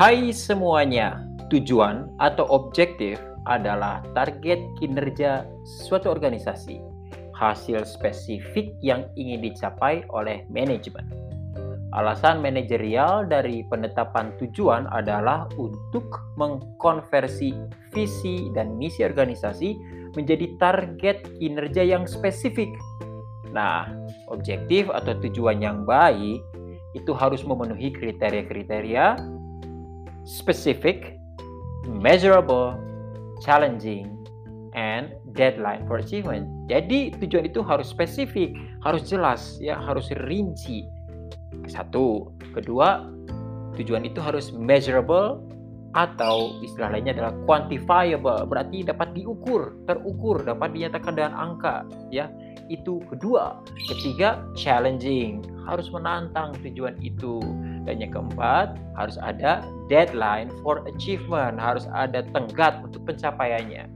Hai semuanya, tujuan atau objektif adalah target kinerja suatu organisasi, hasil spesifik yang ingin dicapai oleh manajemen. Alasan manajerial dari penetapan tujuan adalah untuk mengkonversi visi dan misi organisasi menjadi target kinerja yang spesifik. Nah, objektif atau tujuan yang baik itu harus memenuhi kriteria-kriteria specific, measurable, challenging, and deadline for achievement. Jadi tujuan itu harus spesifik, harus jelas, ya harus rinci. Satu, kedua, tujuan itu harus measurable atau istilah lainnya adalah quantifiable, berarti dapat diukur, terukur, dapat dinyatakan dengan angka, ya. Itu kedua. Ketiga, challenging, harus menantang tujuan itu. Dan yang keempat, harus ada deadline for achievement, harus ada tenggat untuk pencapaiannya.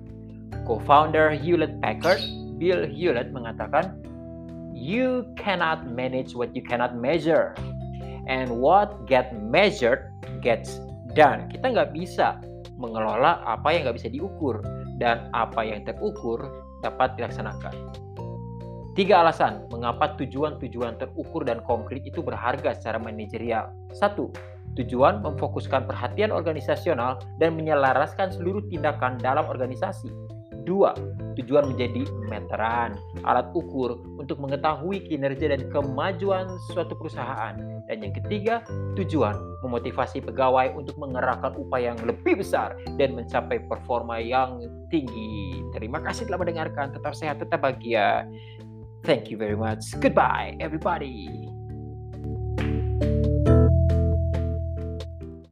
Co-founder Hewlett Packard, Bill Hewlett mengatakan, "You cannot manage what you cannot measure, and what get measured gets done." Kita nggak bisa mengelola apa yang nggak bisa diukur dan apa yang terukur dapat dilaksanakan. Tiga alasan mengapa tujuan-tujuan terukur dan konkret itu berharga secara manajerial. Satu, tujuan memfokuskan perhatian organisasional dan menyelaraskan seluruh tindakan dalam organisasi. Dua, tujuan menjadi meteran, alat ukur untuk mengetahui kinerja dan kemajuan suatu perusahaan. Dan yang ketiga, tujuan memotivasi pegawai untuk mengerahkan upaya yang lebih besar dan mencapai performa yang tinggi. Terima kasih telah mendengarkan. Tetap sehat, tetap bahagia. Thank you very much. Goodbye, everybody.